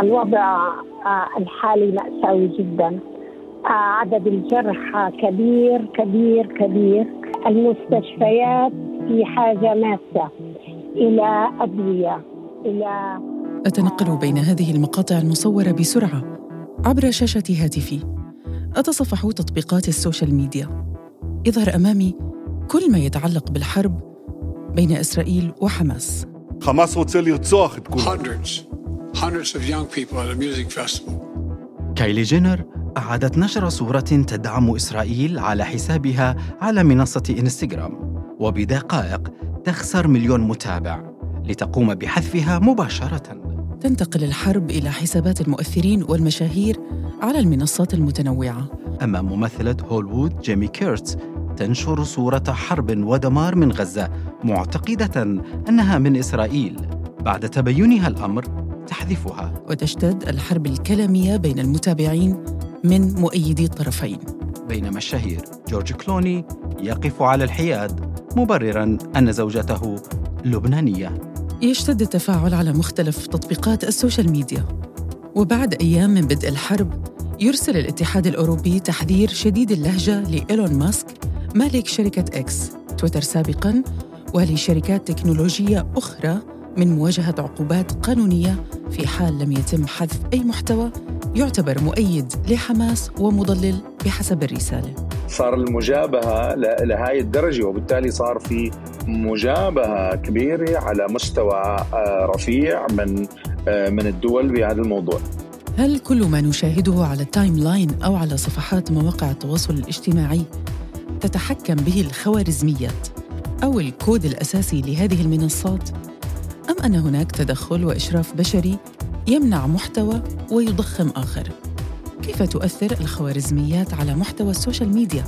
الوضع الحالي مأساوي جدا عدد الجرحى كبير كبير كبير المستشفيات في حاجة ماسة إلى أدوية إلى أتنقل بين هذه المقاطع المصورة بسرعة عبر شاشة هاتفي أتصفح تطبيقات السوشيال ميديا يظهر أمامي كل ما يتعلق بالحرب بين إسرائيل وحماس حماس רוצה לרצוח את כולם. Hundreds, hundreds of young people at a music festival. كايلي جينر أعادت نشر صورة تدعم إسرائيل على حسابها على منصة إنستغرام وبدقائق تخسر مليون متابع لتقوم بحذفها مباشرة. تنتقل الحرب إلى حسابات المؤثرين والمشاهير على المنصات المتنوعة. أما ممثلة هوليوود جيمي كيرتس تنشر صورة حرب ودمار من غزة معتقدة أنها من إسرائيل. بعد تبينها الأمر تحذفها. وتشتد الحرب الكلامية بين المتابعين من مؤيدي الطرفين. بينما الشهير جورج كلوني يقف على الحياد مبررا أن زوجته لبنانية. يشتد التفاعل على مختلف تطبيقات ال social media. وبعد أيام من بدء الحرب يرسل الاتحاد الأوروبي تحذير شديد اللهجة لإيلون ماسك مالك شركة إكس تويتر سابقاً ولشركات تكنولوجية أخرى من مواجهة عقوبات قانونية في حال لم يتم حذف أي محتوى يعتبر مؤيد لحماس ومضلل بحسب الرسالة صار المجابهة لهذه الدرجة وبالتالي صار في مجابهة كبيرة على مستوى آه، رفيع من آه، من الدول بهذا الموضوع هل كل ما نشاهده على ال timeline أو على صفحات مواقع التواصل الاجتماعي تتحكم به الخوارزميات أو الكود الأساسي لهذه المنصات؟ أم هناك تدخل وإشراف بشري يمنع محتوى ويضخم آخر؟ كيف تؤثر الخوارزميات على محتوى ال social media؟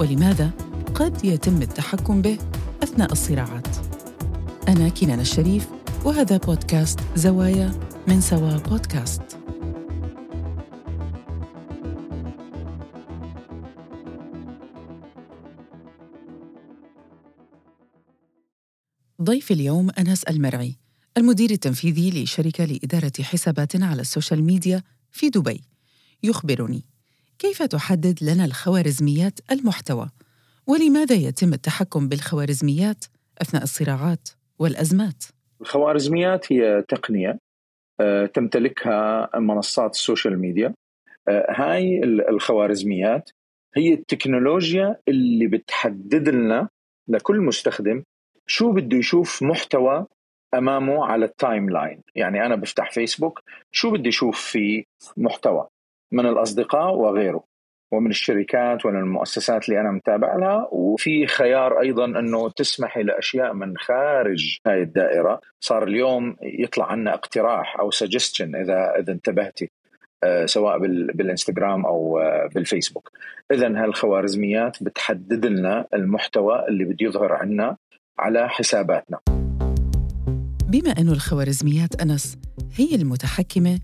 ولماذا قد يتم التحكم به أثناء الصراعات؟ أنا كنان الشريف وهذا بودكاست زوايا من سوا بودكاست ضيف اليوم أنس المرعي المدير التنفيذي لشركة لإدارة حسابات على ال social media في دبي يخبرني كيف تحدد لنا الخوارزميات المحتوى؟ ولماذا يتم التحكم بالخوارزميات أثناء الصراعات والأزمات؟ الخوارزميات هي تقنية آه، تمتلكها منصات ال social media. آه، هاي الخوارزميات هي التكنولوجيا اللي بتحدد لنا لكل مستخدم شو بده يشوف محتوى أمامه على ال timeline يعني أنا بفتح فيسبوك شو بدي أشوف في محتوى من الأصدقاء وغيره ومن الشركات ومن المؤسسات اللي أنا متابع لها وفي خيار أيضا إنه تسمحي لأشياء من خارج هاي الدائرة. صار اليوم يطلع عنا اقتراح أو suggestion إذا إذا انتبهتي آه، سواء بالإنستغرام أو آه، بالفيسبوك. اذا هالخوارزميات بتحدد لنا المحتوى اللي بده يظهر عنا على حساباتنا. بما أن الخوارزميات أنس هي المتحكمة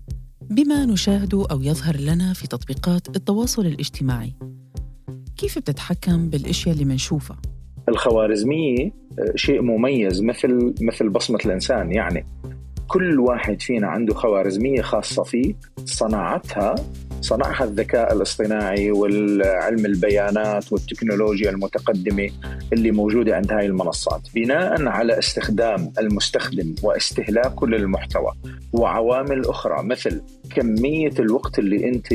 بما نشاهد أو يظهر لنا في تطبيقات التواصل الاجتماعي كيف بتتحكم بالأشياء اللي منشوفها؟ الخوارزمية آه، شيء مميز مثل مثل بصمة الإنسان يعني كل واحد فينا عنده خوارزمية خاصة فيه صناعتها صنعها الذكاء الاصطناعي والعلم البيانات والتكنولوجيا المتقدمة اللي موجودة عند هاي المنصات. بناء على استخدام المستخدم واستهلاكه للمحتوى وعوامل أخرى مثل كمية الوقت اللي أنت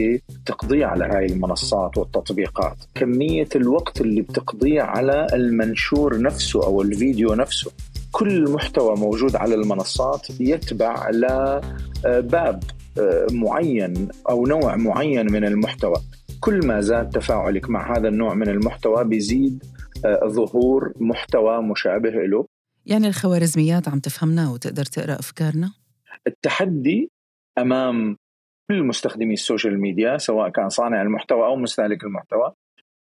تقضيه على هاي المنصات والتطبيقات كمية الوقت اللي بتقضيه على المنشور نفسه أو الفيديو نفسه. كل محتوى موجود على المنصات يتبع لباب آه، معين أو نوع معين من المحتوى. كل ما زاد تفاعلك مع هذا النوع من المحتوى بيزيد آه، ظهور محتوى مشابه له. يعني الخوارزميات عم تفهمنا وتقدر تقرأ أفكارنا؟ التحدي أمام كل مستخدمي ال social media سواء كان صانع المحتوى أو مستهلك المحتوى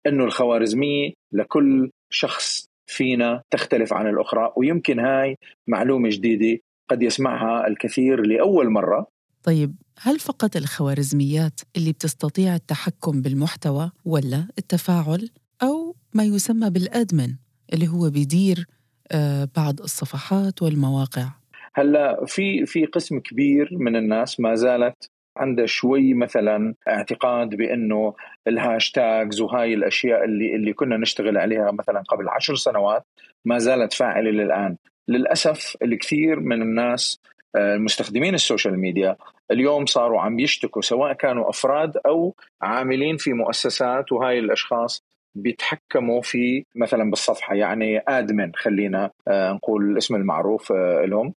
إنه الخوارزمية لكل شخص فينا تختلف عن الأخرى ويمكن هاي معلومة جديدة قد يسمعها الكثير لأول مرة. طيب هل فقط الخوارزميات اللي بتستطيع التحكم بالمحتوى ولا التفاعل؟ أو ما يسمى بالأدمن اللي هو بيدير آه، بعض الصفحات والمواقع؟ هلأ في في قسم كبير من الناس ما زالت عنده شوي مثلا اعتقاد بأنه الهاشتاجز وهاي الأشياء اللي اللي كنا نشتغل عليها مثلا قبل عشر سنوات ما زالت فاعلة للآن. للأسف الكثير من الناس آه، المستخدمين ال social media اليوم صاروا عم يشتكوا سواء كانوا أفراد أو عاملين في مؤسسات وهاي الأشخاص بيتحكموا في مثلا بالصفحة يعني admin خلينا آه، نقول الاسم المعروف آه، لهم.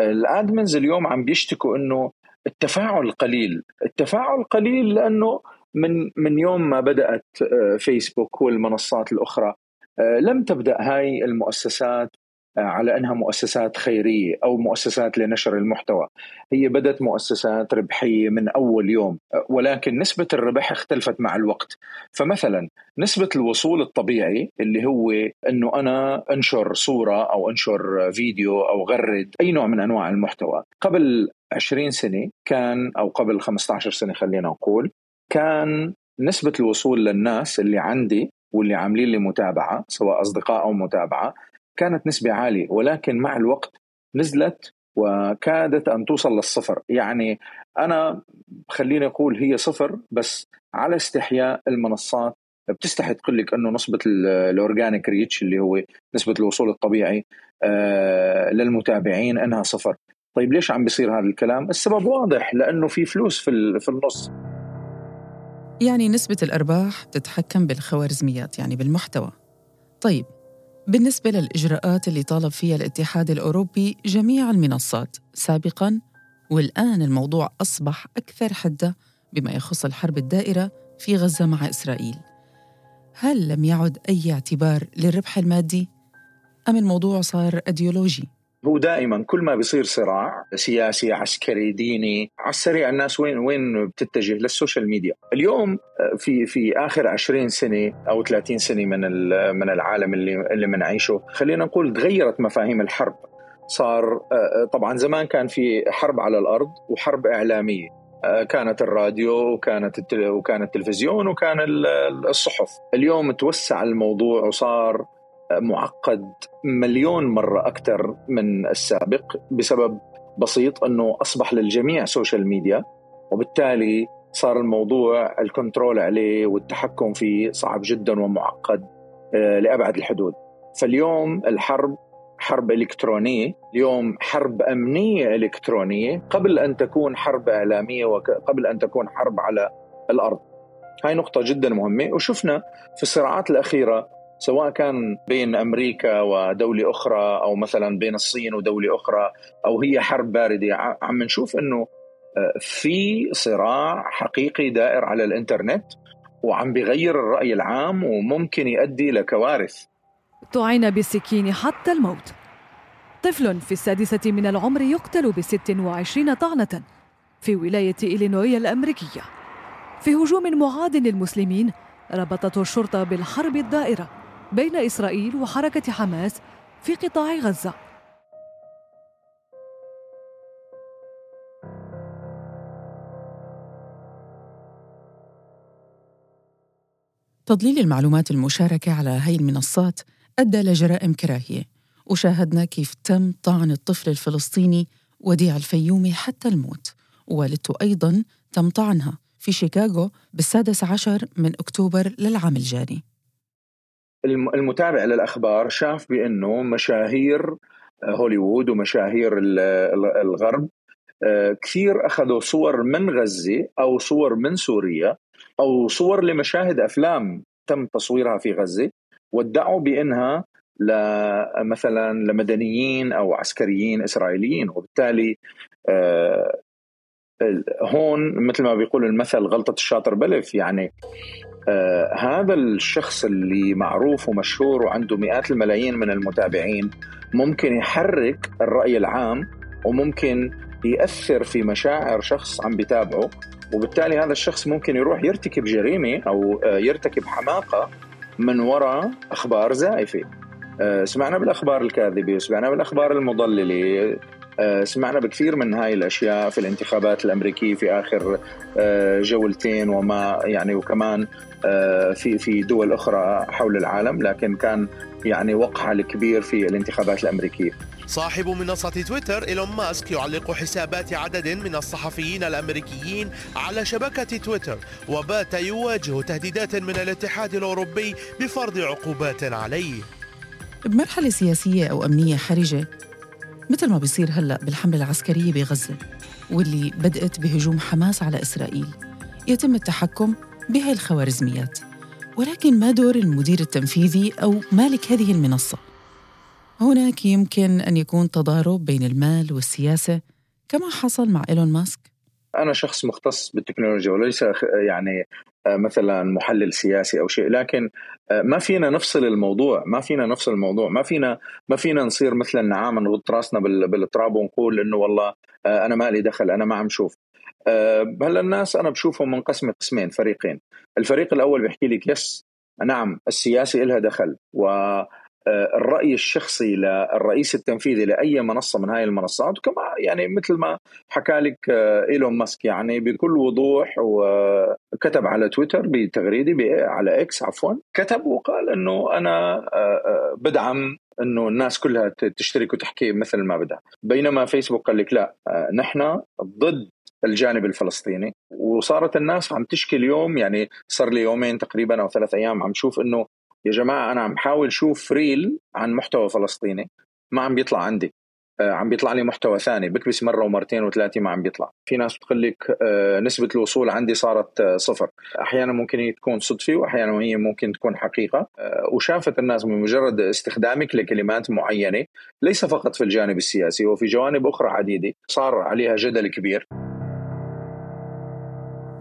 ال admins اليوم عم بيشتكوا إنه التفاعل قليل. التفاعل قليل لأنه من من يوم ما بدأت فيسبوك والمنصات الأخرى لم تبدأ هاي المؤسسات على أنها مؤسسات خيرية أو مؤسسات لنشر المحتوى. هي بدأت مؤسسات ربحية من أول يوم ولكن نسبة الربح اختلفت مع الوقت. فمثلا نسبة الوصول الطبيعي اللي هو إنه أنا أنشر صورة أو أنشر فيديو أو غرد أي نوع من أنواع المحتوى. قبل 20 سنة كان أو قبل 15 سنة خلينا نقول كان نسبة الوصول للناس اللي عندي واللي عاملين لي متابعة سواء أصدقاء أو متابعة كانت نسبة عالية ولكن مع الوقت نزلت وكادت أن توصل للصفر. يعني أنا خليني أقول هي صفر بس على استحياء المنصات بتستحي تقول لك إنه نسبة الأورجانيك ريتش اللي هو نسبة الوصول الطبيعي آه للمتابعين إنها صفر. طيب ليش عم بيصير هذا الكلام؟ السبب واضح لأنه في فلوس في في النص. يعني نسبة الأرباح تتحكم بالخوارزميات يعني بالمحتوى. طيب بالنسبة للإجراءات اللي طالب فيها الاتحاد الأوروبي جميع المنصات سابقاً والآن الموضوع أصبح أكثر حدة بما يخص الحرب الدائرة في غزة مع إسرائيل هل لم يعد أي اعتبار للربح المادي؟ أم الموضوع صار أيديولوجي؟ هو دائما كل ما بيصير صراع سياسي عسكري ديني على السريع الناس وين وين بتتجه لل social media. اليوم آه، في في آخر 20 سنة أو 30 سنة من من العالم اللي اللي بنعيشه خلينا نقول تغيرت مفاهيم الحرب. صار آه، آه، طبعا زمان كان في حرب على الأرض وحرب إعلامية. كانت الراديو وكانت وكان التلفزيون وكان الصحف. اليوم توسع الموضوع وصار معقد مليون مرة أكثر من السابق بسبب بسيط أنه أصبح للجميع social media وبالتالي صار الموضوع ال control عليه والتحكم فيه صعب جدا ومعقد آه، لأبعد الحدود. فاليوم الحرب حرب إلكترونية اليوم حرب أمنية إلكترونية قبل أن تكون حرب إعلامية وقبل أن تكون حرب على الأرض. هاي نقطة جدا مهمة. وشفنا في الصراعات الأخيرة سواء كان بين أمريكا ودولة أخرى أو مثلا بين الصين ودولة أخرى أو هي حرب باردة. عم نشوف إنه آه، في صراع حقيقي دائر على الإنترنت وعم بيغير الرأي العام وممكن يؤدي لكوارث طعن بالسكين حتى الموت. طفل في السادسة من العمر يقتل ب 26 طعنة في ولاية إلينوي الأمريكية. في هجوم معاد للمسلمين ربطته الشرطة بالحرب الدائرة. بين إسرائيل وحركة حماس في قطاع غزة. تضليل المعلومات المشاركة على هاي المنصات أدى لجرائم كراهية وشاهدنا كيف تم طعن الطفل الفلسطيني وديع الفيومي حتى الموت ووالدته أيضا تم طعنها في شيكاغو بالسادس عشر من أكتوبر للعام الجاري. المتابع للأخبار شاف بأنه مشاهير هوليوود ومشاهير الغرب آه، كثير أخذوا صور من غزة أو صور من سوريا أو صور لمشاهد أفلام تم تصويرها في غزة وادعوا بأنها مثلا لمدنيين أو عسكريين إسرائيليين وبالتالي آه، هون مثل ما بيقول المثل غلطة الشاطر بلف يعني آه هذا الشخص اللي معروف ومشهور وعنده مئات الملايين من المتابعين ممكن يحرك الرأي العام وممكن يأثر في مشاعر شخص عم بيتابعه وبالتالي هذا الشخص ممكن يروح يرتكب جريمة أو آه يرتكب حماقة من وراء أخبار زائفة. آه سمعنا بالأخبار الكاذبة وسمعنا بالأخبار المضللة سمعنا بكثير من هاي الأشياء في الانتخابات الأمريكية في آخر آه، جولتين وما يعني وكمان آه، في في دول أخرى حول العالم لكن كان يعني وقع الكبير في الانتخابات الأمريكية. صاحب منصة تويتر إيلون ماسك يعلق حسابات عدد من الصحفيين الأمريكيين على شبكة تويتر وبات يواجه تهديدات من الاتحاد الأوروبي بفرض عقوبات عليه. بمرحلة سياسية أو أمنية حرجة مثل ما بيصير هلأ بالحملة العسكرية بغزة واللي بدأت بهجوم حماس على إسرائيل. يتم التحكم بهاي الخوارزميات. ولكن ما دور المدير التنفيذي أو مالك هذه المنصة؟ هناك يمكن أن يكون تضارب بين المال والسياسة كما حصل مع إيلون ماسك. أنا شخص مختص بالتكنولوجيا وليس يعني مثلا محلل سياسي أو شيء. لكن ما فينا نفصل الموضوع ما فينا نفصل الموضوع ما فينا ما فينا نصير مثل النعامه نغط راسنا بالتراب ونقول إنه والله أنا ما لي دخل أنا ما عم شوف. هلأ الناس أنا بشوفهم منقسمه قسمين فريقين. الفريق الأول بيحكي لك يس نعم السياسي لها دخل و الرأي الشخصي للرئيس التنفيذي لأي منصة من هاي المنصات وكما يعني مثل ما حكى لك إيلون ماسك يعني بكل وضوح وكتب على تويتر بتغريده على إكس عفوا كتب وقال إنه أنا بدعم إنه الناس كلها تشترك وتحكي مثل ما بدها. بينما فيسبوك قال لك لا نحن ضد الجانب الفلسطيني. وصارت الناس عم تشكي اليوم يعني صار لي يومين تقريبا أو ثلاث أيام عم شوف إنه يا جماعة أنا عم حاول شوف ريل عن محتوى فلسطيني ما عم بيطلع عندي. آه عم بيطلع لي محتوى ثاني بكبس مرة ومرتين وثلاثة ما عم بيطلع. في ناس بتقول لك آه نسبة الوصول عندي صارت آه صفر. أحيانا ممكن هي تكون صدفة واحيانا هي ممكن تكون حقيقة. وشافت الناس بمجرد استخدامك لكلمات معينة ليس فقط في الجانب السياسي وفي جوانب أخرى عديدة صار عليها جدل كبير.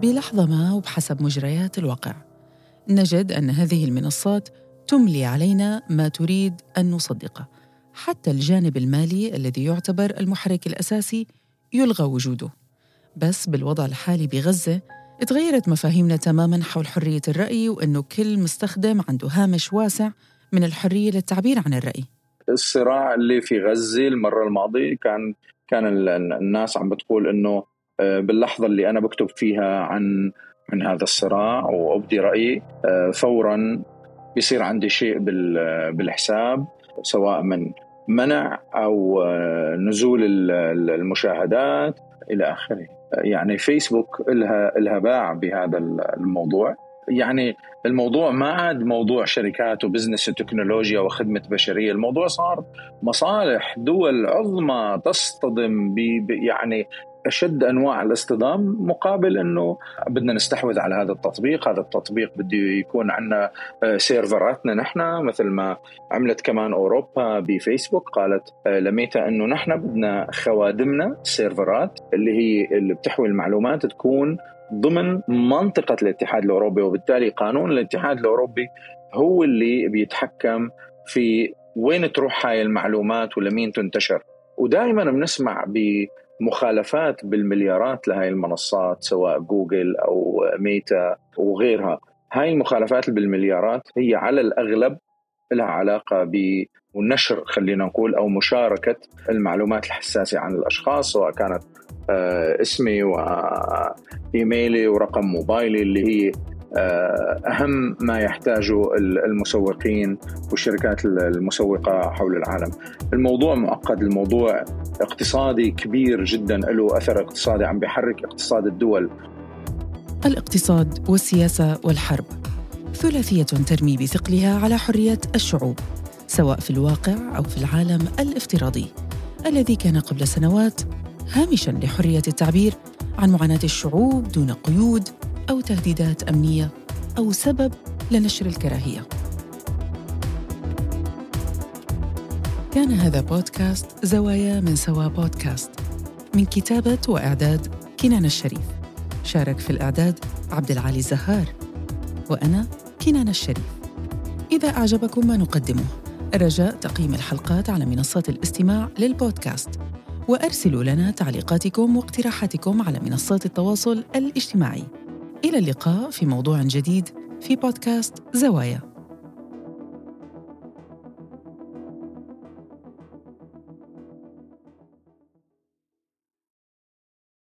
بلحظة ما وبحسب مجريات الواقع. نجد أن هذه المنصات تملي علينا ما تريد أن نصدقه حتى الجانب المالي الذي يعتبر المحرك الأساسي يلغى وجوده. بس بالوضع الحالي بغزة تغيرت مفاهيمنا تماما حول حرية الرأي وانه كل مستخدم عنده هامش واسع من الحرية للتعبير عن الرأي. الصراع اللي في غزة المرة الماضية كان كان الناس عم بتقول إنه آه، باللحظة اللي أنا بكتب فيها عن من هذا الصراع وأبدي رأيي آه، فورا بيصير عندي شيء بالحساب سواء من منع أو آه، نزول المشاهدات إلى آخره. يعني فيسبوك لها لها باع بهذا الموضوع. يعني الموضوع ما عاد موضوع شركات وبزنس وتكنولوجيا وخدمة بشرية الموضوع صار مصالح دول عظمى تصطدم ب يعني أشد أنواع الاصطدام مقابل إنه بدنا نستحوذ على هذا التطبيق، هذا التطبيق بده يكون عندنا آه، سيرفراتنا نحن مثل ما عملت كمان أوروبا بفيسبوك قالت آه، لميتا إنه نحن بدنا خوادمنا سيرفرات اللي هي اللي بتحوي المعلومات تكون ضمن منطقة الاتحاد الأوروبي وبالتالي قانون الاتحاد الأوروبي هو اللي بيتحكم في وين تروح هاي المعلومات ولمين تنتشر. ودائما بنسمع بمخالفات بالمليارات لهي المنصات سواء جوجل أو ميتا وغيرها. هاي المخالفات بالمليارات هي على الأغلب لها علاقة بنشر خلينا نقول أو مشاركة المعلومات الحساسة عن الأشخاص سواء كانت آه، اسمي وايميلي ورقم موبايلي اللي هي آه، أهم ما يحتاجه المسوقين والشركات المسوقة حول العالم. الموضوع معقد، الموضوع اقتصادي كبير جدا له أثر اقتصادي عم بيحرك اقتصاد الدول. الاقتصاد والسياسة والحرب ثلاثية ترمي بثقلها على حرية الشعوب سواء في الواقع أو في العالم الافتراضي الذي كان قبل سنوات هامشا لحرية التعبير عن معاناة الشعوب دون قيود أو تهديدات أمنية أو سبب لنشر الكراهية. كان هذا بودكاست زوايا من سوا بودكاست من كتابة وإعداد كنان الشريف. شارك في الإعداد عبد العالي الزهار وأنا كنان الشريف. إذا أعجبكم ما نقدمه رجاء تقييم الحلقات على منصات الاستماع للبودكاست وأرسلوا لنا تعليقاتكم واقتراحاتكم على منصات التواصل الاجتماعي. إلى اللقاء في موضوع جديد في بودكاست زوايا.